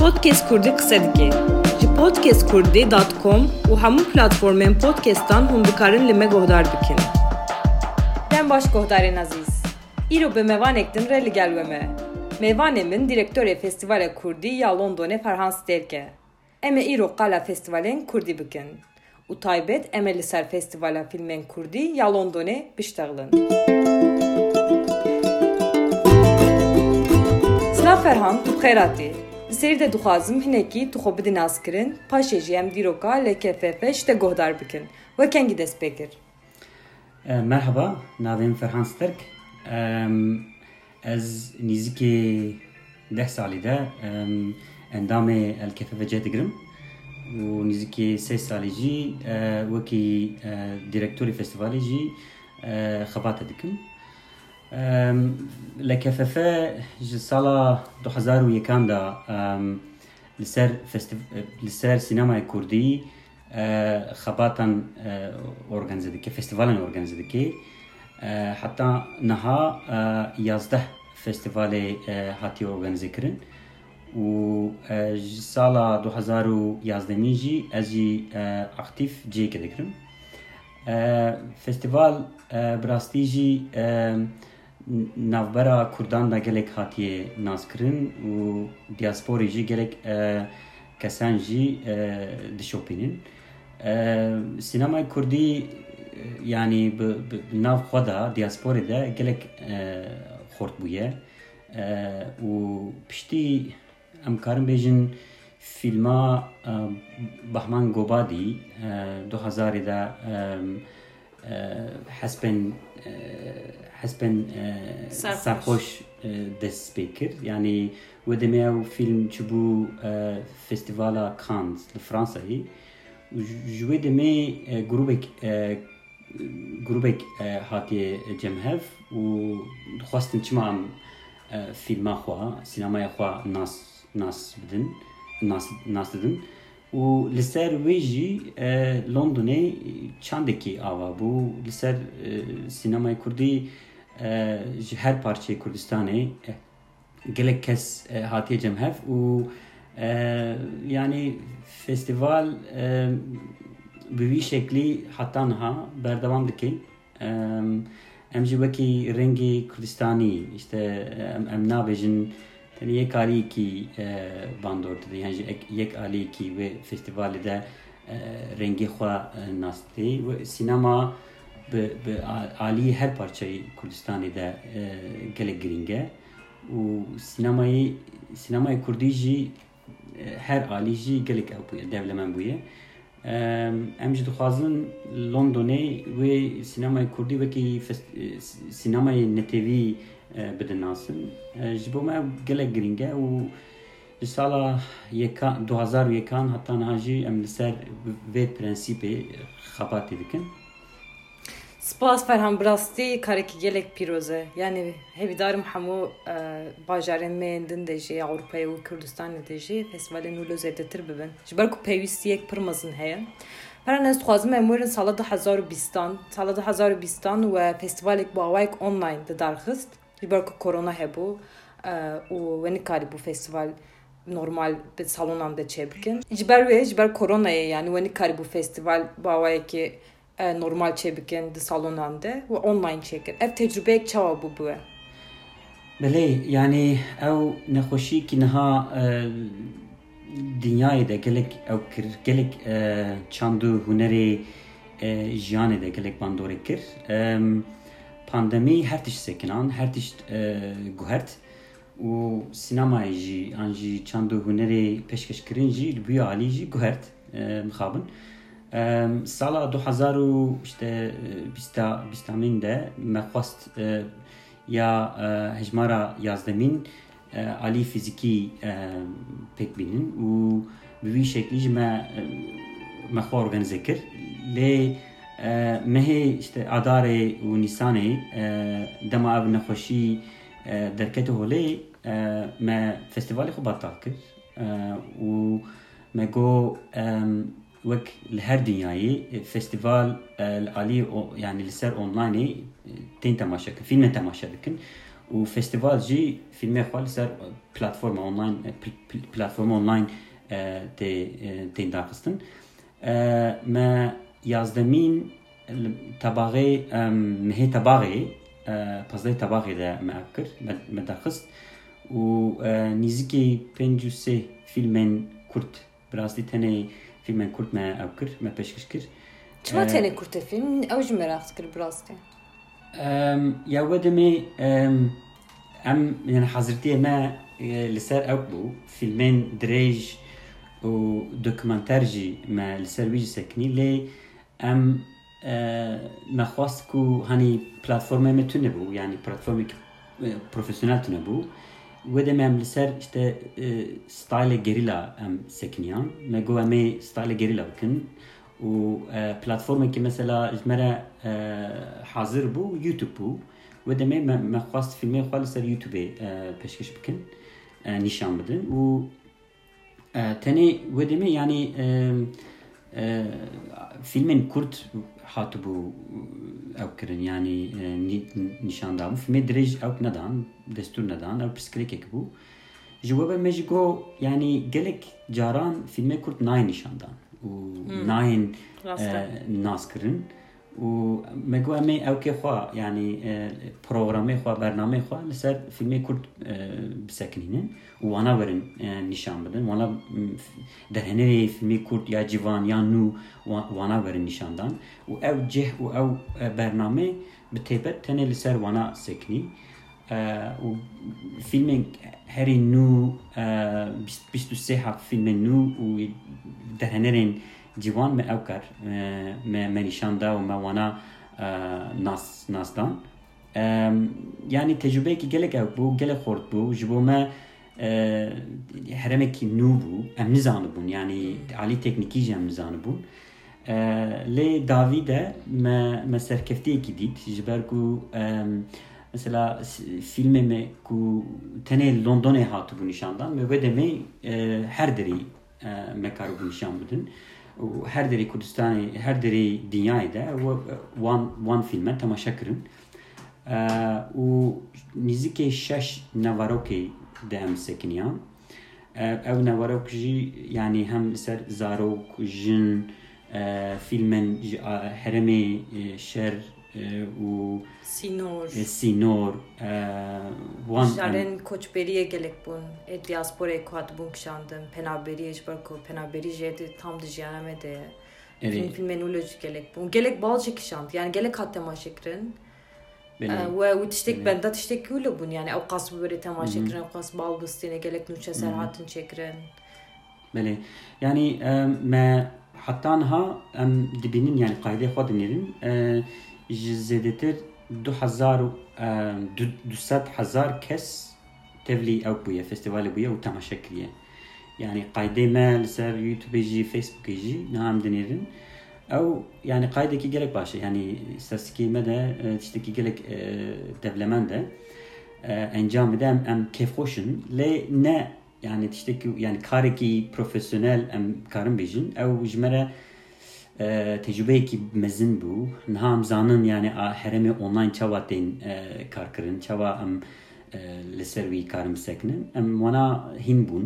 Podcast Kurdî qise dike. Ji podcastkurdî.com û hemû platformên podcastan hûn dikarin li me guhdar bikin. Dem baş guhdarên azîz. Îro bi mevanek din re li gel we me. Mevanê min ya Londonê Ferhan Sterke. Em ê îro qala festîvalên Kurdî bikin. û taybet em ê li ser Festîvala Fîlmên Kurdî ya Londonê biştexilin. Silav Ferhan, tu xêratî. Li serî de dixwazim hinekî tu xwe bidî naskirin, paşê jî em dîroka LKFF ji te guhdar bikin. Wekengî dest pê kir. Merhaba, navêm Ferhan Sterk. Ez nîzikê deh salî de endamê LKFVC digirim û nîzikê sê salî jî wekî direktorê festîvalê jî xebate dikim. لە کەفەفە دوحزار ويكان دا لەسەر سینەمای کوردی خباتا ئۆرگەنزەکە فستیڤالن ئۆرگەنزەکەی حتى نها يازده فستیڤالی هاتي ئۆرگەنزیکردن و ساڵا 2011نیژی ئەزی ئاختیف جێکە دەکردن براستيجي sala 2011 jî ez jî aktif ciyekê dikirim. Festîval bi rastî jî navbera Kurdan da gelek hatiye naskirin û diasporê jî gelek kesan jî dişopînin. Sînemaya Kurdî yani nav xwe de diasporê de gelek xort bûye û piştî em karin bêjin fîlma Bahman Gobadî 2000 de hespên hespên serxweş dest pê kir yanî wê demê ew fîlm çibû Festîvala Cannes li Fransayê ji wê demê grûpek grûpek hatiye cemhev. Û dixwastin çima em fîlma xwe sînemaya xwe nas û li ser wê jî Londonê çandekî ava. Bû li ser sînemaya Kurdî ji her parçeyê Kurdistanê gelek kes hatiye cemhev û yani festîval bi wî şeklî heta niha berdewam dike. Em jî wekî rengê Kurdistanî işte em nabêjin tenê yek aliyekî bandor dide yan jî yek aliyekî wê festîvalê de rengê xwe nas didê sînema bi bi aliyê her parçeyê Kurdistanê de gelek girîng e û sînemayê sînemayê Kurdî jî her alî jî gelek ew bûye devlemen bûye. Em jî dixwazin Londonê wê sînemayê Kurdî wekî sînemayê netêvî bidin nasin. Ji bo me gelek girîng e û ji sala yekan 2001 heta niha jî em li ser vê prensîpê xebatê dikin. Brastî karekî gelek pîroz e. Yani hevîdarim hemû bajarên me din de jî Ewropayê û Kurdistanê de jî festîvalên nû zêdetir bibin. Ji ber ku pêwîstiyek pir mezin heye. Ferhan ez dixwazim em werin sala 2020 sala 2020 we festîvalek bi awayek online didarxist ji ber ku korona hebû û we nikarî bû festîval normal bi salonan de çêbikin. Ji ber wê ji ber koronayê yani we nikarî bû festîval bi awayekê normal çêbikin di salonan de û online çêkir. Ev tecrübeyek çawa bû bûye? Belê yanî ew nexweşiyekî niha dinyayê de gelek ew kir gelek çand û hunerê jiyanê de gelek bandorê kir. Her tişt sekinan, her tişt guhert û sînemayê jî an jî çand û hunerê pêşkeşkirin jî li bûye alî jî guhert mixabin. Sala 2000 işte bîsta bîstamîn de me xwast ya hejmara yazdemîn alî fîzîkî pêk bînin û bi wî şeklî jî me me xwe organize kir. Lê mehê işte adarê û nîsanê dema ev nexweşî derkete holê me festîvalê xwe batal kir û me got wek li her dinyayê festîval li alî yani li ser onlinê tên temaşa dikin fîlmên temaşa dikin و فستیوال جی فیلم خال سر پلتفرم آنلاین پلتفرم آنلاین تین داخستن ما یازدەمین تەباغێ مهێ تەباغێ پەزدەی تەباغێدا مەکرد مەدەخست و نزیکی پێنج و سێ فیلمێن کورت براستی تەنێ فیلمێن کورت مە ئەو کرد مە پێشکەش کرد چما تەنێ کورتە فیلم ئەو ژ مەراخت کرد براستێ یاوە دەمێ ئەم یان حەزرتیە مە لەسەر ئەو بوو فیلمێن و دوكمنتارجي ما لسر ویژ سەکنی ليه خواست کو هنی پلتفرم میتونه بو یعنی پلتفرمی پروفیسیونل تونه بو و دم ام لسر işte style gerilla ام سکنیان مگو امی style gerilla بکن و پلتفرمی که مثلا جمره حاضر بو یوتیوب بو و دم ما خواست فیلمی خواست سر یوتیوب پیشکش بکن نشان بدن و تنی و دم yani فیلمین کورت هاتبو او کرن yani نشان دام فيلم دريج او ندان دستور ندان او بسكريك بو جوابه مجيكو يعني قالك جاران فيلم كرت ناين نشان دان و ناين ناس كرن و مگو امی او که خوا یعنی پروگرامی خوا برنامه خوا لسر فیلمی کرد بسکنینن و وانا برن نشان بدن وانا در هنری فیلمی کرد یا جوان یا نو وانا برن نشان دان و او جه و او برنامه بتیبت تنه لسر وانا سکنی و فیلم هری نو 23 فیلم نو و در ciwan me ev kar me me nişan ve me wana nas nasdan yani tecrübe ki gelek ev bu gelek xort bu ji bo me heremekî nû bû em nizanibûn yani alî teknîkî jî em nizanibûn lê davî de me me serkeftiyekî dît ji ber ku mesela filme me ku tenê Londonê hatibû nîşandan me ve demê her derî me karibû nîşan bidin هر دری کردستانی هر دری دنیای ده و وان وان فیلم تماشا کردن و نزدیک شش نواروکی ده هم سکنیان او نواروک جی یعنی هم سر زاروک جن فیلمن هرمی شر و سینور سینور وان جارن کوچبریye gelek bun e diaspora ko hat bun kşandım penaberi iş bar ko penaberi jedi tam dijyaname de Evet. Film filmenoloji gelek bun gelek bal çekişant yani gelek hat temaşekrin ve tiştek benda tiştek öyle bun yani o kas böyle temaşekrin o kas bal bistine gelek nuşa serhatın çekrin Bele yani me hatta ha em dibinin yani kaydı xwe dinêrin ji zêdetir du hezar du sed hezar kes tevlî ew bûye festivalê bûye û temaşe yani qaydê me li ser youtube jî facebookê jî niha em dinêrin ew yani qaydekî gelek baş e yani istatistikê me de tiştekî gelek devlemend e encam de em em kêfxweşin lê ne yani tiştekî yani karekî profesyonel em karin bêjin ew ji tecrübeyekî mezin bû niha em zanin yani heremê online çawa tên kar kirin çawa em li ser wî karin bisekinin em wana hîn bûn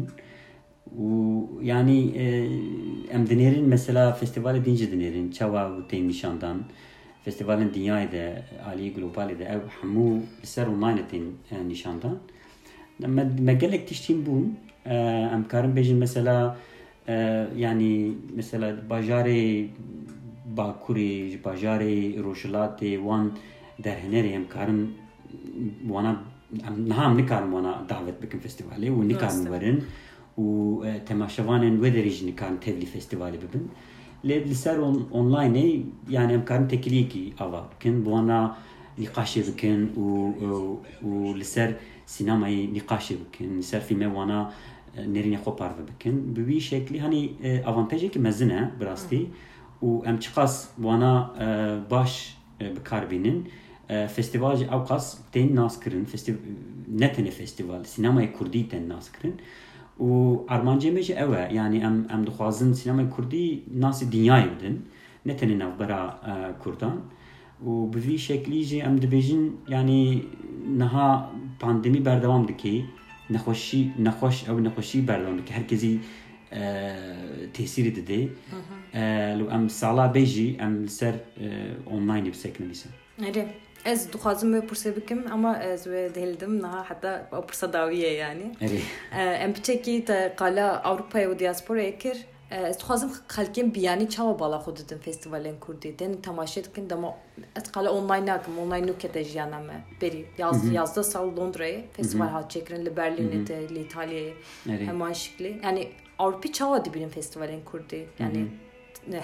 û yani em dinêrin mesela festivalê din jî dinêrin çawa û tên nîşandan festivalên dinyayê de aliyê globalê de ew hemû li ser online tên nîşandan me gelek tiştîn bûn em karin bêjin mesela yani mesela bajarê Bakurê ji bajarê Rojhilatê wan derhenerê em karin wana niha nikarin wana davet bikin festivalê û nikarin werin û temaşevanên wê derê jî nikarin tevlî festivalê bibin lê li ser onlineê yani em karin tekiliyekî ava bikin bi wana nîqaşê bikin û û li ser sînemayê nîqaşê bikin li ser fîlmê wana نرینە خۆ پارە بکەن بوی شکلی هەنی ئەڤانتەجێکی مەزنە براستی و ئەم چ قاس وانە باش بکاربینن فستیواژی ئەو قاس تێن ناسکردن نەتەنێ فستیڤال سینەمای کوردی تێن ناسکردن و ئارمانجێمێژە ئەوە ینی ئەم ئەم دخوازن سینەمای کوردی ناسی دنیای بدن نەتەنێ ناوبەرا کوردان و به وی شکلی جی ام دبیجن یعنی نها پاندمی بردوام دکی نخوشی نخوش او نخوشی بردوام دکی هر کسی تاثیری دده لو ام سالا بیجی ام سر اونلاین بسکنه بیسن Evet. Ez duhazım ve pırsa bikim ama ez ve değildim. Naha hatta o pırsa daviye yani. Evet. Em piçeki te kala Avrupa'ya ve diaspora ekir. Çava bala xud dedim festivalin kurdi. Den tamaşa dikin dama ez kala online nakim. Online nukete jiyana me. Beri yaz, yazda sal Londra'ya. Festival hat çekirin li Berlin'e de li İtalya'ya. Evet. Hemen şikli. Yani Avrupa çava dibinin festivalin kurdi. Yani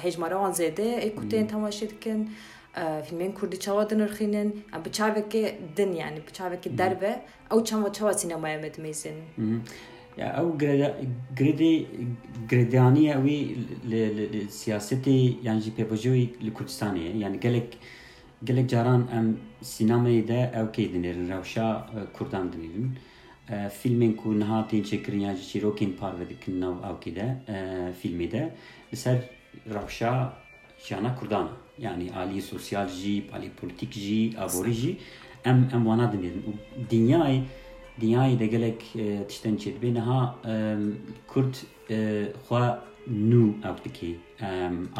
hejmara wan zêde ê ku tên temaşe dikin filmên Kurdî çawa dinirxînin bi çavekê din yani bi çavekê derve ew çawa çawa sînemaya me Ya wî li siyasetê yan jî pêvajoyê li Kurdistanê ye yani gelek gelek caran em sînemayê de ew kê dinêrin rewşa Kurdan dinêrin filmên ku niha tên çêkirin yan jî çîrokên parve dikin nav ew kê de filmê de. Li ser rewşa jiyana Kurdan. E yani alî sosyal jî alî politik jî aborî jî em em wana dinêrin û dinyayê dinyayê de gelek tiştên çêdibê niha Kurd xwe nû ew dikê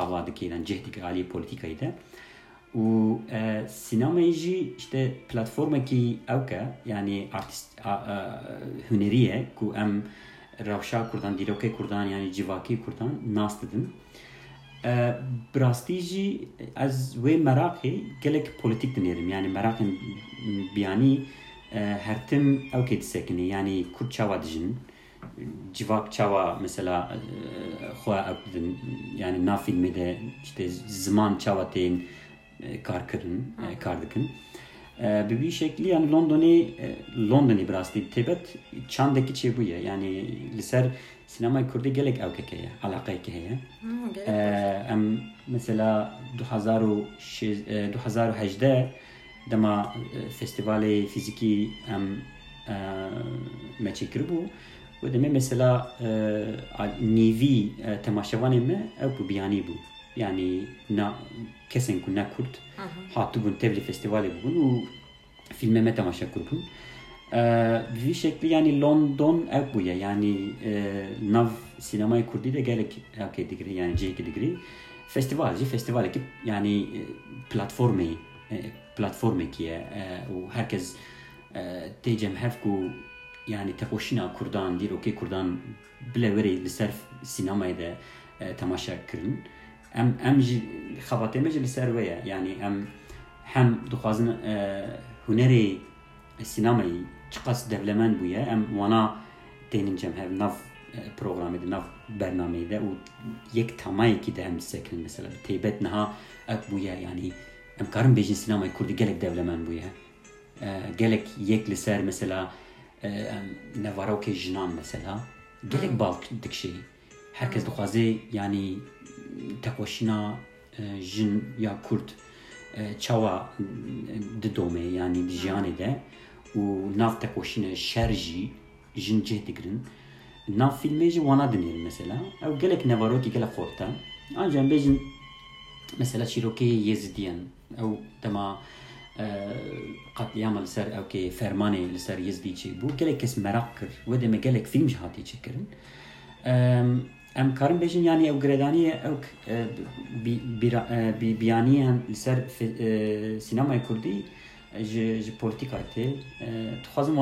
ava dikê yan cih dike alî polîtîkayê de û sînemayê jî işte platformekî ew ke yani artist hunerî ye ku em rewşa Kurdan dîrokê Kurdan yani civakê Kurdan nas didin براستی جی از وی مراقی گلک پولیتیک دنیرم یعنی مراقن بیانی هرتم او که تسکنی یعنی کرد چاوا دجن civak çava mesela xwe ew yani na filmê de işte ziman çava tên kar kirin kar dikin bi vî şeklî yani Londonê Londonê bi rastî têbet çandekî çêbûye yani li ser sinemayê Kurdî gelek ewkeke ye alaqeyekê heye em mesela 2018 dema e, festivalê fizikî em e, meçekir bû û demê mesela e, nîvî temaşevanê me ew bû biyanî bû. Yani na kesên ku ne kurd hatibûn tevlî festivalê bûn û filme me temaşe kurbûn bir vî şeklî yani London ev bûye yani nav sinemayê kurdî de gelek hewkê digirî yani cihekê digirî festival jî festivalekî yani platformê platformekî ye û herkes tê cemhev ku yani tehoşina Kurdan, dîrokê Kurdan bile werê li ser sînemayê de temaşa kirin. Em em jî xebatê me jî li ser we ye. Yani em hem dixwazin hunerê sînemayî çiqas devlemend bûye em wana tênin cemhev nav programê de nav bernameyê de em karin bêjin sînemayê Kurdî gelek devlemend bûye. Gelek yek li ser mesela nevarokê jinan mesela. Gelek bal dikşî herkes dixwaze yani tekoşîna jin ya Kurd çawa didome yani di jiyanê de û nav tekoşîne şer jî jin cih dikirin nav filmê jî wana dinêrin mesela ew gelek nevarokî gelek xorta ancak bêjin mesela çîrokê Yezîdiyen ew dema قتليام لسر او كي فرماني لسر يزدي چي بو gelek kes merak kir ve deme gelek film jî hatî çekirin em karin bêjin yani ew giredaniye ew biyaniye li ser sînemayê Kurdî ji ji polîtîkayê tê dixwazim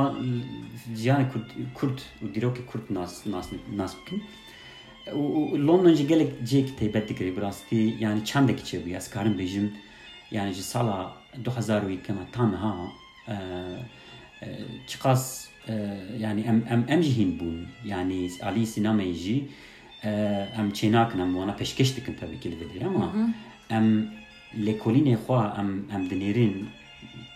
jiyanê Kurd û dîrokê Kurd nas nas bikin û London jî gelek cêk têbet dikirî bi rastî yani çandekî çêbûye ez karim bêjim yani ji sala 2000 kema tanha çiqas yani em em em jî hîn bûn yani alî sînemayê jî em çênakin em wana peşkeş dikin tabii ki vedê ama em lêkolînê xwe em em dinêrin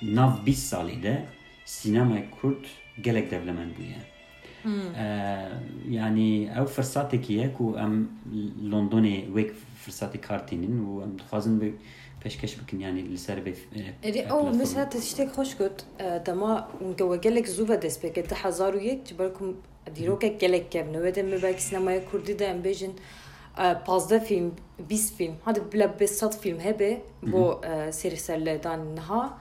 nav 20 salê de sînemayê Kurd gelek devlemend bûye. yani ew firsatekî ye ku em Londonê wek firsatê kar tînin û em dixwazin bi peşkeş bikin yani li ser vê ew mesela te tiştek xweş got dema gewe gelek zû ve dest pêke di hezar û yek ji ber ku dîrokek gelek kevne we de me belkî sinemaya Kurdî de em bêjin 15 فیلم 20 فیلم هادي بلا ب 100 فیلم هبه بو سری سرلدان نها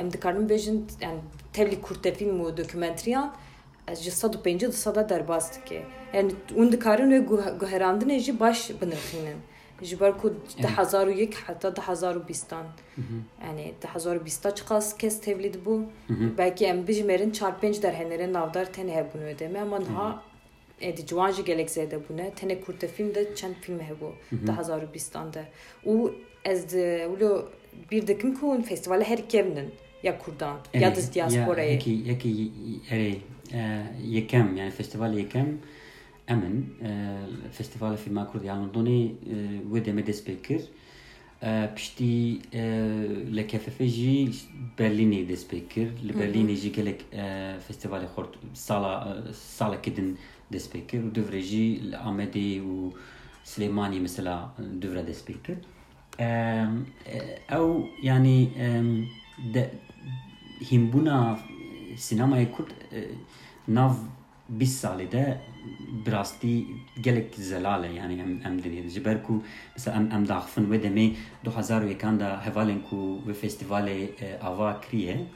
ام دکارن بجن yani tevli kurte film و dokumentriyan ji 150 sada derbas dike yani un dikarin ve guherandin jî baş binirxînin ji ber ku de hezar û yek heta de hezar û bîstan yani de hezar û bîsta çiqas kes tevlî dibû belkî em bijmerin çar pênc derhenerên navdar tenê hebûn wê demê ama niha edi ciwan jî gelek zêde bûne tenê kurte film de çend film hebû de hezar û bîstan de û ez wilo bir dikim ku festivale her kevnin ya Kurdan ya da diasporayı. Ere yekem yani festival yekem emin festival filma Kurd yani Londonê wê demê dest pê kir piştî li KFF jî Berlînê dest pê kir li Berlînê jî gelek festivalê xort sala salekê din dest pê kir û divre jî li Amedê û Silêmanî mesela divre dest pê kir ew yani هیمبونا سینمای کورد ناو 20 ساله ده براستی gelek zelale yani em em denir jiber ku mesela em em daxfin ve deme 2001 da hevalen ku ve festivale ava kriye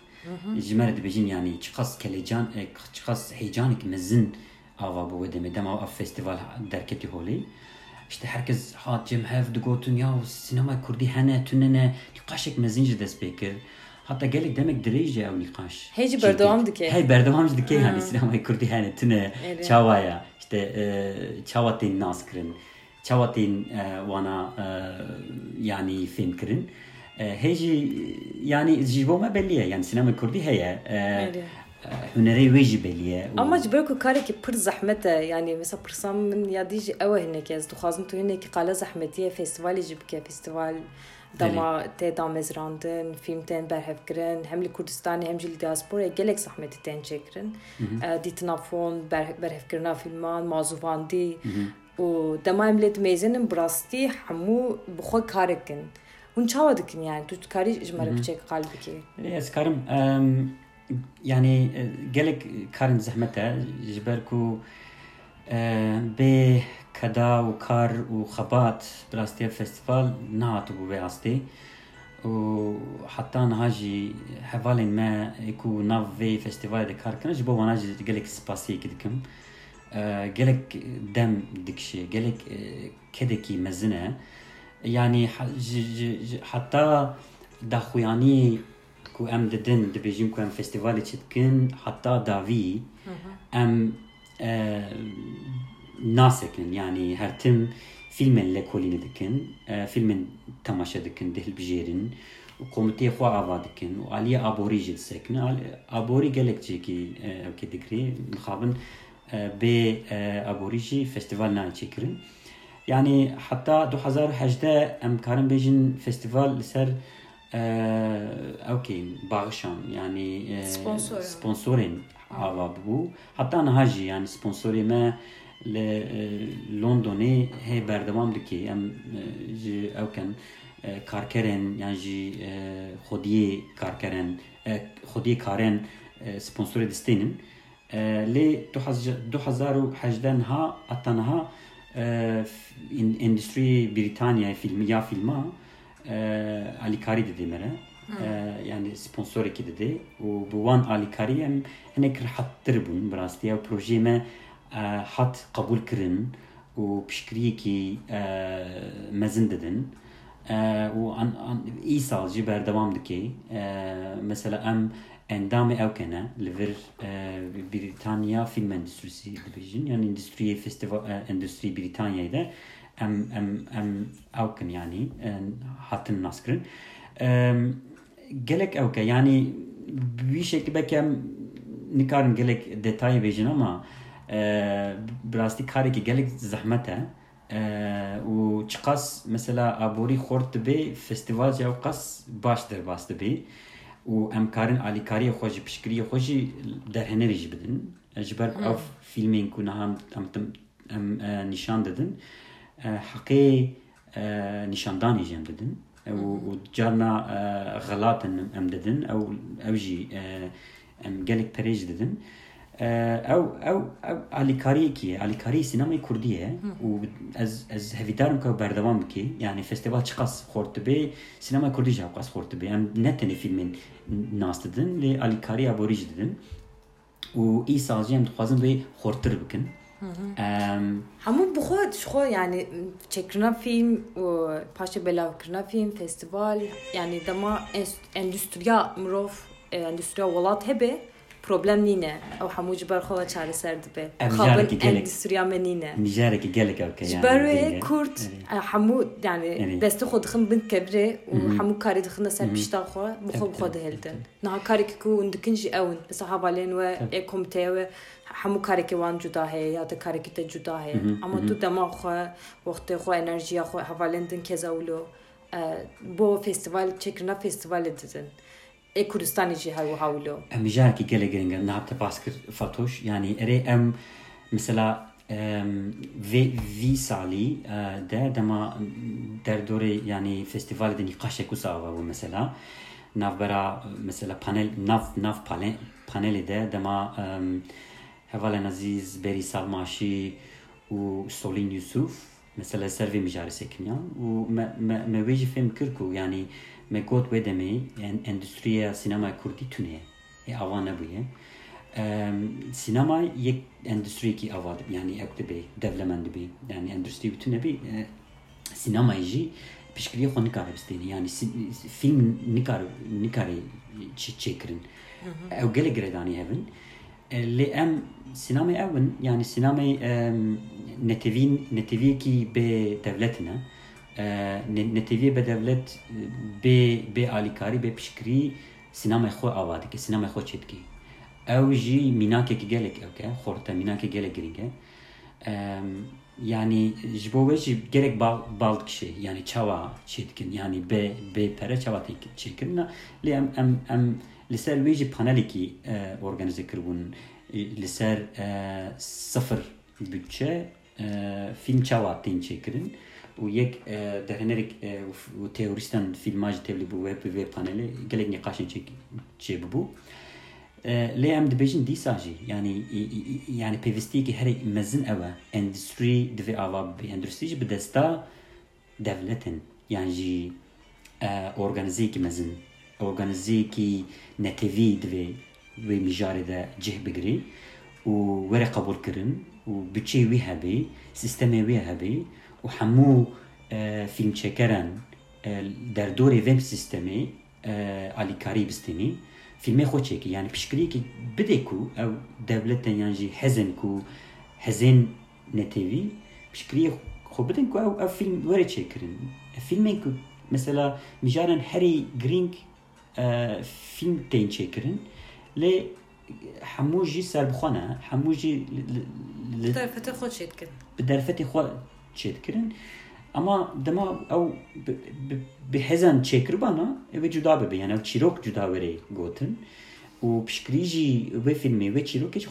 jimer de bejin yani çıkas kelecan çıkas heyecanik mezin ava bu ve deme dema av festival derketi holi işte herkes hat cem hev de gotun ya sinema kurdi hene tünene kaşek mezinci despeker حتی gelek demek dirêje ew nîqaş. Hêjî berdewam dike. Hey berdewam jî dike yani sinemayê Kurdî hene tune çawaya işte çawa tên nas kirin. Çawa tên wana yani film kirin. Hêjî yani ji bo me belli ye yani sinema Kurdî heye. Hunerê wê jî belli ye. Ama ji ber ku karekî pir zehmet e yani mesela pirsam min yadî jî ew e hinekî ez dixwazim tu hinekî qala zehmetî festivalê jî bike festival dema tê damezrandin fîlmtên berhevkirin hem li Kurdistanê hem li diasporayê gelek zehmetî tên çêkirin dîtina fon berhevkirina fîlman mazûvandî û dema em lê dimêzinin bi rastî hemû bi xwe karekin. Hûn çawa dikin yani? Tu karî ji me re biçek qal bikî. Ez karim yani gelek karên zehmet e ji ber ku bê bi rastiya festîval nehatibû vê astê û heta niha jî hevalên me ku nav vê festîvalê de kar kirin ji wana jî gelek spasiyekî dikim gelek dem dikişê gelek kedekî mezin e yani heta daxuyaniyê ku em didin dibêjin ku em festîvalê çi dikin heta davî em nasekin yani her tim filmen lekolini dikin filmen temaşa dikin dehil bijêrin û komiteyê xwe ava dikin û aliyê aborî jî disekin aborî gelek çêkî ew kê dikirî dixabin bê aborî jî festival nayê çêkirin yani heta 2018 em karin bêjin festival ser ew bağışan yani sponsorên ava bû heta me li Londonê hê berdewam dike em ji ew ken karkerên yan jî xwediyê karkerên xwediyê karên sponsorê distênin lê 2018 niha heta niha endüstriyê Brîtanyayê filmi ya filma alîkarî didê me re yani sponsorekî didê û bi wan alîkarî em hinek rihettir bûn bi rastiya projeyê me hat قبول kirin û piştgiriyekî mezin didin û îsal jî berdewam dike mesela em endamê ew kene li vir Brîtanya film endüstrîsî dibêjin yani endüstriyê festival endüstrî Brîtanyayê de em em em ew kin yani hatin naskirin gelek ew ke yani wî şeklî belki em nikarin gelek detayê bêjin ama براستی کاری که گلک زحمته و چقاس مثلا ابوری خورد به فستیوال جا قاس باش در باست به و ام کارن علی کاری خوشی پشکری خوشی در هنریج بدن جبر اف فیلمین کو هم ام ام نشان دادن حقی نشاندانی جم دادن و جارنا غلط ام دادن او اوجی ام گلک پریج دادن او او او الیکاری کیه الیکاری سینمای کردیه و از از هویدارم که بردوام بکی یعنی فستیوال چقاس خورد به سینما کردی جا قاس خورد به ام نتنی فیلم ناس ددن لی الیکاری ابوریج ددن و ای سازی هم دخوازم به خوردتر بکن همون بخود خو يعني تشكرنا فيلم وباشا بلا كرنا فيلم فيستيفال يعني دما اندستريا مروف اندستريا ولات هبه problem nîne. Ew hemû ji ber xwe çareser dibe. Xabin endüstriya me nîne. Mijarekî gelek ew ji ber wê Kurd hemû yani destê xwe dixin bin kebrê û hemû karî dixin ser pişta xwe bi xwe bi xwe dihildin niha karekî ku hûn dikin jî ew in mesela hevalên we ê komiteyê we hemû karekî wan cuda heye ya da karekî te cuda heye ama tu dema xwe wextê xwe enerjiya xwe hevalên din keza wilo bo festival çêkirina festivalê didin ê Kurdistanê jî her wiha wilo em mijarekî gelek giring e nab te pas kir fatoş yani erê em mesela vê vî salî de dema derdorê yani festivalê de nîqaşek wisa ava bû mesela navbera mesela panel nav nav panelê de dema hevalên Aziz Berî Salmaşî û Solîn Yusuf mesela ser vê mijarê sekiniyan û me wê jî fêm kir ku yani me got wê demê endüstriya sinema Kurdî tune e ava nebûye sinema yek endüstriyekî ava dibe yani film nikare nikare çêkirin ew gelek giredanî hevin lê em sinemay ew in yani sinemay netevîn neteviyekî bê devletine نتیوی به دولت به به آلیکاری به پشکری سینما خو آواده که سینما خو چید کی او جی میناکه که گلک او که خورتا میناکه گلک گرینگه yani ji bo ve jî gerek bald kişi yani çava çêtkin yani be be pere çava çêkirin lê em em em li ser wê jî panelekî organize kiribûn li ser sıfır bütçe film çava tên çêkirin و یک دهنرک و تئوریستان فیلماج تبلی بو وب وی پانل گلک نقاشن چه چه بو لی ام دبیجن دی ساجی یعنی یعنی پیوستی که هر مزن اوا اندستری دوی آوا بی اندستری به دستا devletin yani jî organizeyekî mezin organizê ki netevî divê wê mijarê de cih bigirî û were qebûl kirin û biçê wî hebê sistemê wê hebê û hemû e, fîlmçekeran e, derdorê vem sistemê e, alîkarî bistînî filmê xwe çekî. Yani piştgiriyekî bidê ku ew devletên yan jî hezin ku hezên netevî piştgiriyê xwe bidin ku ew ev fîlm were çêkirin filmên ku mesela mijarên herî grîng film tên çêkirin lê hemû jî serbixwe ne hemû jî derfetê xwe çêdikin bi derfetê xwe çêdikirin ama dema ew bi hezan çêkiribana ev cuda bibe yani ew çîrok cuda were gotin. Û piştgirî jî vê filmê vê çîrokê jî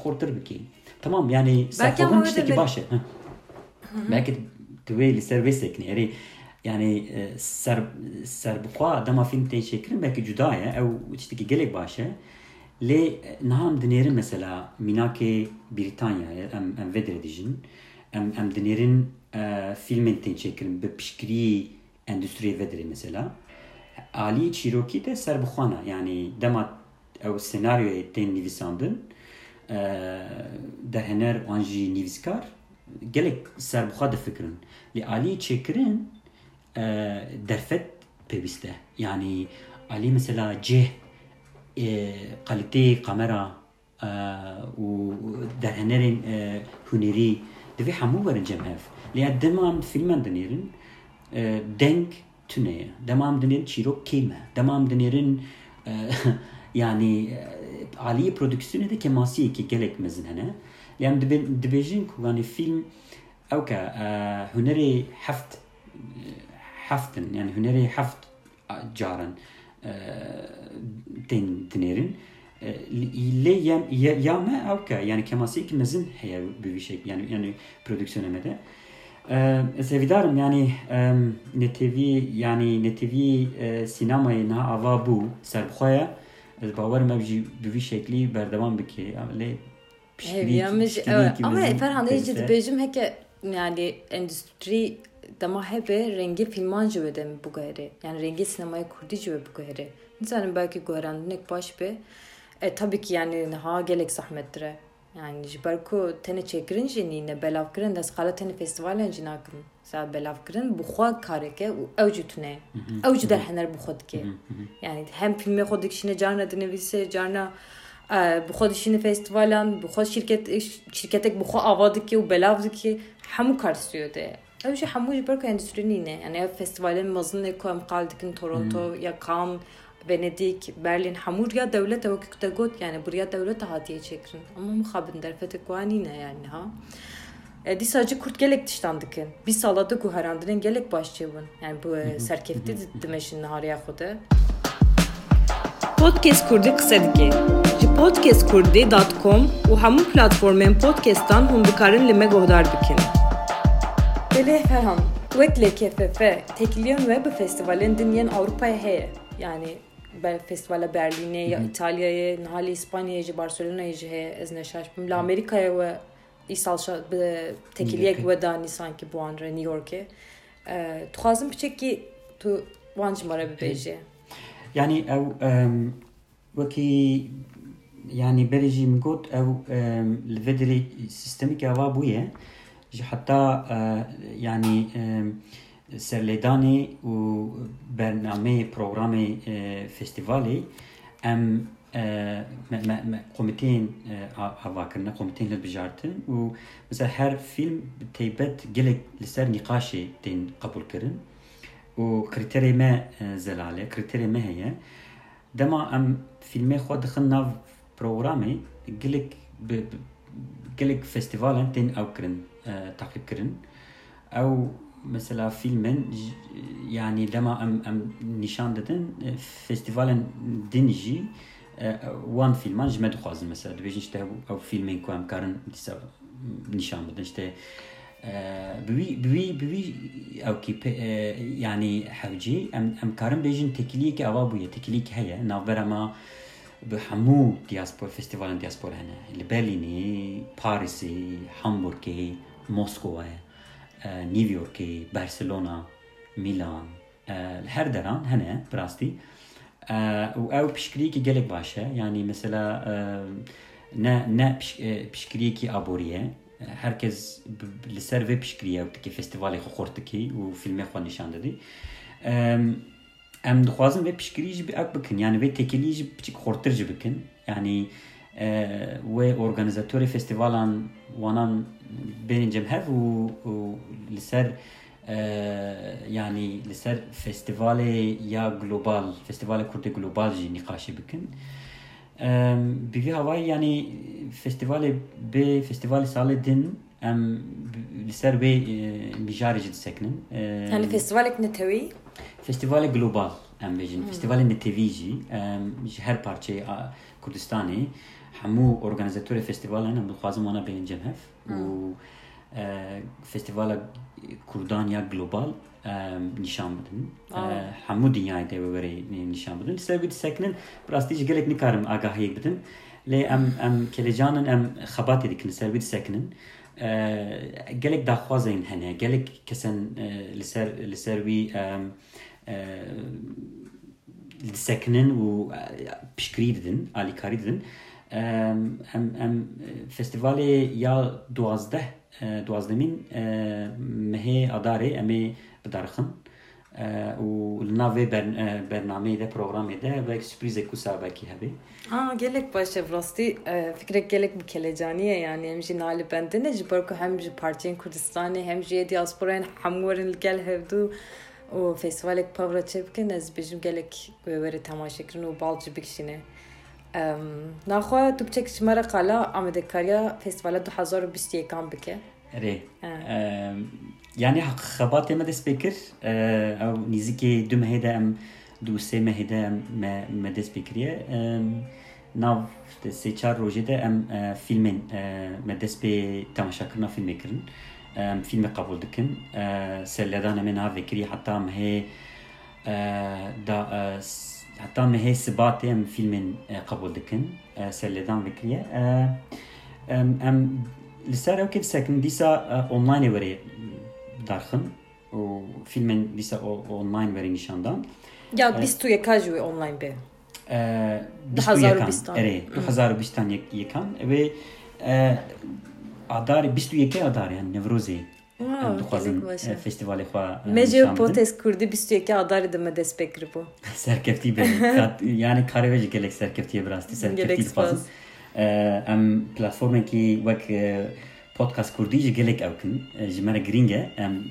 yani e li ser ser serbixwe dema film tên çêkirin belki cuda ye ew tiştekî gelek baş e lê niha em dinêrin mesela mînakê Brîtanyayê em em vê dirê dijîn em em dinêrin filmên tên çêkirin bi piştgirî endüstriyê vedire mesela. Alî çîrokî de serbixwana yani dema ew senaryoyê tên nivîsandin dehener wan jî nivîskar gelek serbixwe difikirin lê alî çêkirin derfet pêwîst e yani alî mesela cih قaliteyê kamera û derhenerên hunêrî divê hemû werin cem hev لیا دمام فیلمان دنیرن دنگ تونه دمام دنیرن چیرok keme دمام دنیرن yani عالی پرودکسیون ده که ماسی که گلک مزن هنه لیام دبیجین کو yani film او که هنری هفت هفتن yani هنری هفت جارن تين دنيرن لي يام يام او كا يعني كماسيك مزن هي بشيء يعني يعني برودكسيون مده سویدارم یعنی نتیوی یعنی نتیوی سینمای نه آوا بو سربخواه از باور مبجی بوی شکلی بردوام بکی لی Heviyamış. Evet. Ama Ferhan Ece de bejim heke yani endüstri dama hebe rengi filman jüve mi bu gayri. Yani rengi sinemaya kurdi jüve bu gayri. İnsanın belki görendinek baş be. E tabii ki yani ha gelek zahmettir. Yani jiber ku tene çekirin jeni ne belav kirin das khala tene festivalen jina kirin. Sa belav kirin bu xwa kareke u evcu tune. Evcu der hener bu xod. Yani hem filme xod dikişine carna dinevise carna bu xod işini festivalan bu xod şirket şirketek bu xod avadı ki u belav ki hamu karsiyo de. Ev şey hamu jiber ku endüstri ne? Yani festivalen mazın ne ku em kaldikin Toronto ya Cannes Venedik, Berlin hamur ya devlet ev kükte got yani buraya devlet hatiye çekirin. Ama muhabin derfete kuani ne yani ha. E, di sadece kurt gelek diştandıkın. Bir salada ku herandının gelek başçıvın. Yani bu serkefti dimeşin hariya kudu. Podcast kurdu kısa dike. Ji podcastkurdi.com u hamu platformen podcastan hum dikarin lime gohdar bikin. Bele Ferhan, Wekle KFF, Tekliyen Web Festivalin dinleyen Avrupa'ya heye. Yani festivala Berlin'e ya İtalya'ya, nahali İspanya'ya, Barcelona'ya heye ez neşaşbim. La Amerika'ya ve İsal tekiliyek ve dani sanki bu an New York'e. Tuhazım piçek ki tu vancı mara bir beji. Yani ev vaki yani berejî min got ew li vê sistemîk ava bûye ji heta yani serlêdanê û bernameyê programê festivalê em komiteyên havakirine komiteyên hilbijartin û mesela her film bi taybet gelek li ser nîqaşê tên qebûl kirin. Û kriterê me zelale kriterê me heye. Dema em filmê xwe dixin nav programê gelek gelek festivalên tên ew kirin takip kirin ew mesela filmin yani dema em em nişan dedin festivalin din jî wan filman ji me dixwazin mesela dibêjin işte ew filmên ku em karin dîsa nişan bidin işte بوی بوی بوی او کی yani hevcî em em karin bêjin tekiliyekî ava bûye tekiliyekî heye navbera me bi hemû diaspor festivalên diaspor hene li Berlînê Barcelona Milan her deran hene birastî û ew piştgiriyekî gelek baş e yani mesela ne ne piştgiriyekî aboriye herkes li ser vê piştgiriya dikê festivalê xwe xort dikî û filmê xwe nîşan didî em dixwazin vê piştgirî jî ew bikin yani vê tekilî jî biçik xortir jî bikin. Yani wê organizatorê festivalan wanan bêrên cemhev û li ser yani li ser festivalê ya global festivalê Kurdê global jî nîqaşê bikin. Bi vî havayî yanî festivalê bê festivalê salê din em li ser wê mijarê jî disekinin yani festivalek netewî festivalê global em bêjin festivalê netewî jî. Ji organizatorê festivalan em dixwazin wana bêrin cemhev û festivala Kurdan ya global nişan bidin hemû dinyayê de were nişan bidin ser wî disekinin rastî ji gelek nikarim agahiyê bidin lê em em kelecanin em xebatê dikin ser wî disekinin gelek daxwazên hene gelek kesen li ser li ser wî disekinin û piştgirî didin alîkarî didin em em festivalê ya duwazdeh duwazdemîn mehê adarê em ê bidarixin û li nav vê bernameyê de programê de belkî sürprizek ku savekî hebe Ha gelek baş ev rastî fikrek gelek bi kelecaniye yani hem jî nalî bendine ji ber ku hem ji partiyên Kurdistanê hem jî diasporayên hemû werin li gel hevdû û festivalek pavra çê bikin ez bêjim gelek wê werê temaşekirin û bal jî bikişîne naxwe tu biçek ji me re qala amedekariya festivala 2021 bike rê yani xebatê me dest pê kir ew nîzikê du mehê de em du sê mehê de em me dest pê kiriye nav sê çar rojê de em filmên me dest pê temaşakirina filmê kirin em filmê qebûl dikin serledan em ê navê kiriye heta mehê da heta mehê sibatê em filmên qebûl dikin serlêdan vekiriye ام ام لسر او كيف ساكن ديسا اونلاين وري دارخن و فيلم ديسا اونلاين وري نشاندان Ya biz tu yekajı online be. Daha zar bistan. Evet, 2020 yekan ve e, adar 22 adar yani Nevrozê dest pê kiribû. serkeftî be Kat- yani karê ve jî gelek serkeftiye bi rastî serkeftî Gelek dixwazin spas. E, em platformekî wek e, podcast kurdî jî gelek ew kin E, ji me re giring e em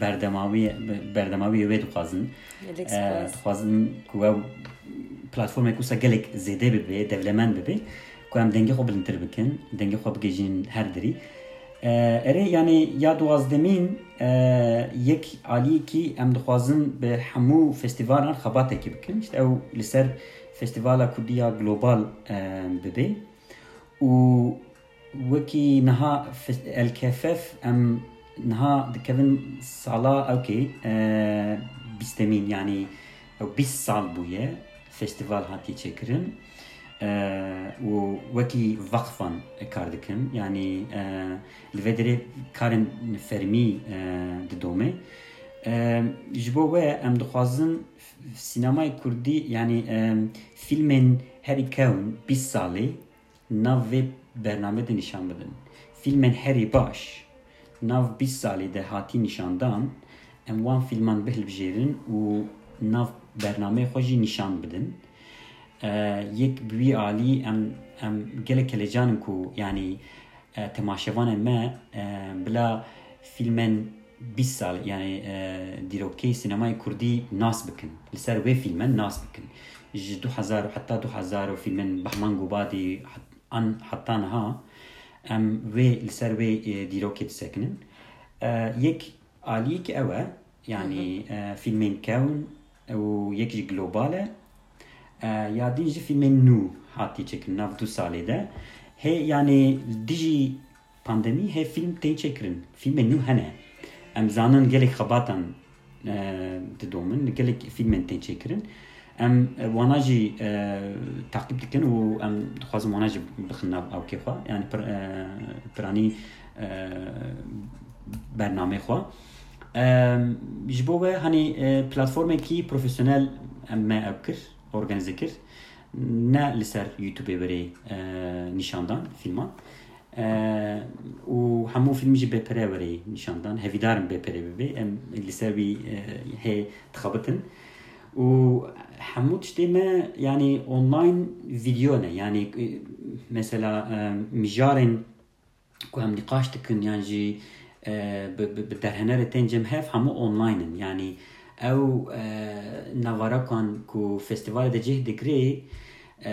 berdemawî wê dixwazin dixwazin ku ew platformek wisa gelek zêde bibe devlemend bibe ku em dengê xwe bilindtir bikin dengê xwe bigêjin her dirî E, erê yani ya duwazdemîn e, yek aliyekî em dixwazin bi hemû festivalan xebatekî bikin. İşte ew li ser festivala kurdiya global e, bibe û wekî niha fes- elkefef em niha dikevin sala ewkê e, bîstemîn yani ew bîst sal bûye dikin yani e, li vê derê karên fermî e, didome e, ji bo we em dixwazin Kurdî yani e, fîlmên herî kewin bîst salê nav vê bername de nîşan bidin. Fîlmên herî baş nav bîst salê de hatî nîşandan em wan fîlman bihilbijêrin û nav bernameyê xwe jî nîşan يك بوي علي ام ام جلك لجانكو يعني کو آه، تماشوان ما آه، بلا فیلمن 20 سال یعنی آه، دیروکی سینمای کردی ناس بكن لسر وي فیلمن ناس بكن جي 2000 وحتى 2000 وفيلمين بحمان قبادي آن حتى نها. ام وي لسر وي ديروكي ساكنن يك عليك اوا يعني فيلمين كون ويك جي جلوباله fîlmên kewin û yek jî global e ya din jî fîlmên nû hatî çekirin nav du salê de hê yani dijî pandemî hê fîlm tên çekirin. Fîlmên nû hene. Em zanin gelek xebatan e, didomin gelek fîlmên tên çekirin. Em e, wana jî e, takip dikin û em dixwazim wana jî bixin awkê xwe yani pir, e, e, e, organize kir ne li ser YouTubeê werê e, nîşandan filman e, û hemû film jî bêpere werê nîşandan hevîdarin bêpere bibe em li ser wî e, hê dixebitin û hemû tiştê me yani online video ne? Yani e, mesela e, mijarên ku em nîqaş dikin yan jî e, bi derhenerê tên cem hev hemû online-in. Yani ew e, navarakan ku festivalê de cih dikirê e,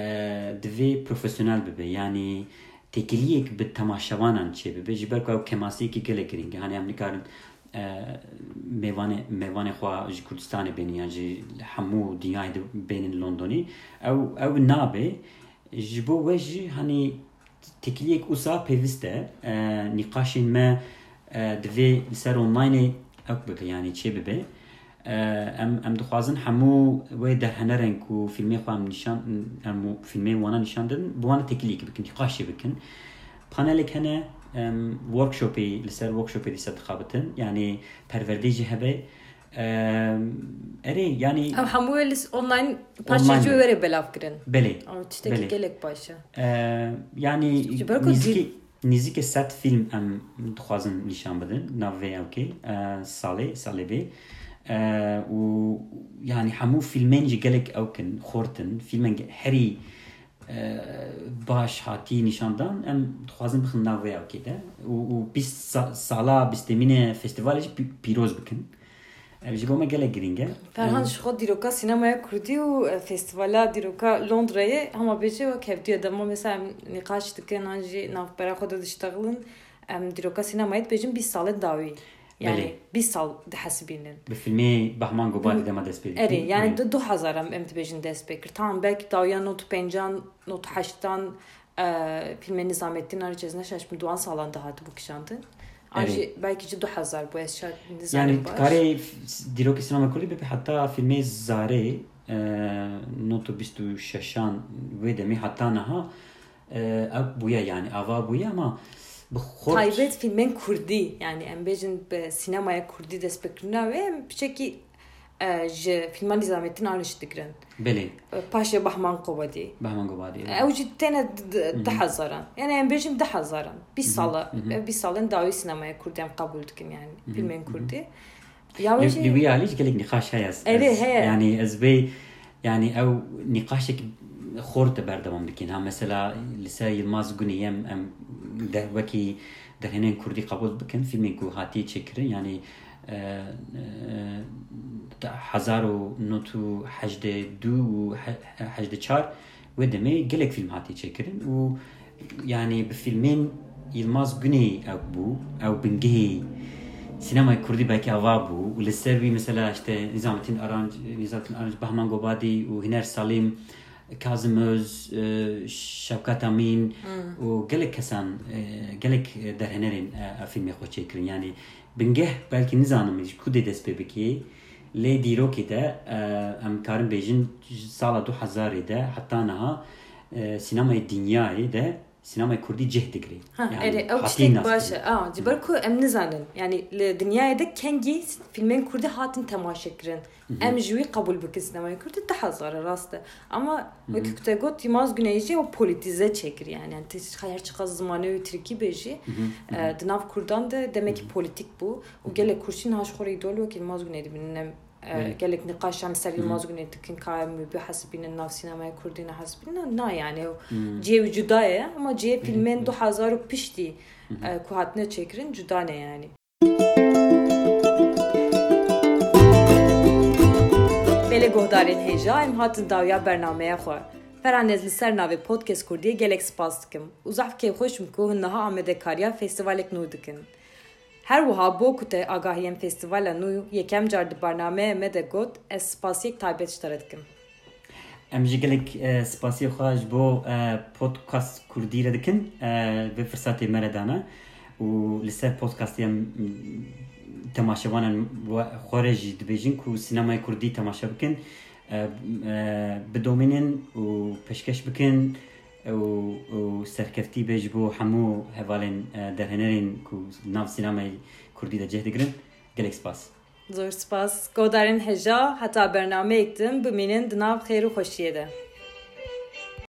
divê profesyonel bibe yani têkiliyek bi temaşevanan çê bibe ji ber ku ew kemasiyekî gelek giring e. hani em nikarin e, mêvanê xwe ji Kurdistanê bênin yan ji hemû dinyayê de bênin Londonê. Ew ew nabe. Ji bo we jî hani têkiliyek wisa pêvîst e nîqaşên me divê li ser onlineê ew bibe E, em em dixwazin hemû wê derhenerên ku fîlmê xwe em nîşan em fîlmê wana nîşan din bi wan têkiliyekî bikin nîqaşê bikin panelek hene em workshopê li ser workshopê dîsa dixabitin yani perwerdê jî hebe Em, erê yani Ev hemû wê li online paşêcî Online. wê belav kirin. belê Ew tiştekî Belê. gelek baş e. Ee, yani Ji ber e, baş hatî nîşandan em dixwazin bixin nav vê ewkê de. Û û bîst sa- sala bîstemînê festivalê jî pî- pîroz bikin. Ev ji bo me gelek giring e Ferhan ji xwe dîroka sînemaya Kurdî û e, festîvala dîroka Londrayê hema bêje wek hevdûye dema mesela em nîqaş dikin an jî navbera xwe de diştexilin em dîroka sînemayê dibêjin bîst salê dawî. Yani Belê. bîst sal dihesibînin. bi filmê Bahman Gobadê dema dest pê Erê dikin. yani du du hezar em em dibêjin dest pê kir. Tamam belki dawiya not pencan not heştan e, filmê Nizamettin Arıcez ne şaş duan salan da hatı bu kişandın. An Erê. jî belki jî du hezar bu şart Yani kare dîrokê sinema Kurdî bibe heta filmê Zarê e, notu bîst û şeşan wê demê heta niha ev bûye yani ava bûye ama bêjin bi sînemaya Kurdî dest bi kirina wê em piçekî e, ji filma Nîzamettin Arîş dikirin. belê E, Paşê Bahman Qobadî. behman gobadî Ew jî têne di hezaran. Yani em bêjin di hezaran. Bî sala. Bî salên dawî sînemaya Kurdî em qebûl dikin yani filmên Kurdî. Ya wê jî- Li wî alî gelek nîqaş heye heye. yani ez vê yani ew nîqaşek xor te berdewam dikin ha mesela li ser Yılmaz Gunî em em de wekî derhenên Kurdî qebûl bikin filmên ku hatiye çêkirin yani e, e, hezar û not û hejdê du û he- hejdê çar wê demê gelek film hatiye çêkirin û yani bi filmên Yılmaz Güney ew bû ew bingehê sinemaya Kurdî belki ava bû û li ser wî mesela işte Nizamettin Aranc Nizamettin Kazım Öz, e, Şevkat Amin û gelek kesan e, gelek derhenerên e, filmê xwe çêkirin yani bingeh belki nizanim ku dê dest pê bikê lê dîrokê de em karin bêjin ji sala 2000 de heta niha sinemaya dinyayê de sinemaya Kurdî cih digirê Ha, Yani evet, ew hatî tiştek nas baş e. Aa, ji ber ku em nizanin. Yani li dünyaya de kengî filmên Kurdî hatin temaşe kirin. Em ji wî qebûl bikin sinemaya Kurdî di hezar rast e. Ama wekî ku te got Yılmaz Güney jî o politize çekir yani. Yani te her çiqa zimanê wî Tirkî bêjî. E, Di nav Kurdan de demek ki politik bu. û gelek kurşîn haş xwe îdol wekî Yılmaz Güney dibînin em e, gelek nîqaşan ser Yılmaz Güney dikin ka em bi hesbînin nav sinemaya Kurdî ne hesbînin na yani ew ciyê cuda ye ama ciyê filmên 2000 û piştî e, ku hatine çekirin cuda ne yani. Belê guhdarên hêja em hatin dawiya bernameya xwe. Feranez li ser navê Podcast Kurdiyê gelek spas dikim. û zehfkê xweş im ku hin niha amedekariya festîvalek nû dikin. Her wiha bo ku te agahiyên festîvala nû yekem car di barnameyê me de got ez spasiyek taybet ji te re dikim. Em ji gelek e, spasiyê xwe ji bo e, podcast Kurdî re dikin e, vê firsatê me re dane û li ser podcastê jî ku sinemaya Kurdî temaşe bikin e, e, bidomînin û peşkeş bikin û û serkeftî bê ji bo hemû hevalên e, derhenerên ku nav sinemaya Kurdî de cih digirin gelek spas. Zor spas. Godarên heja heta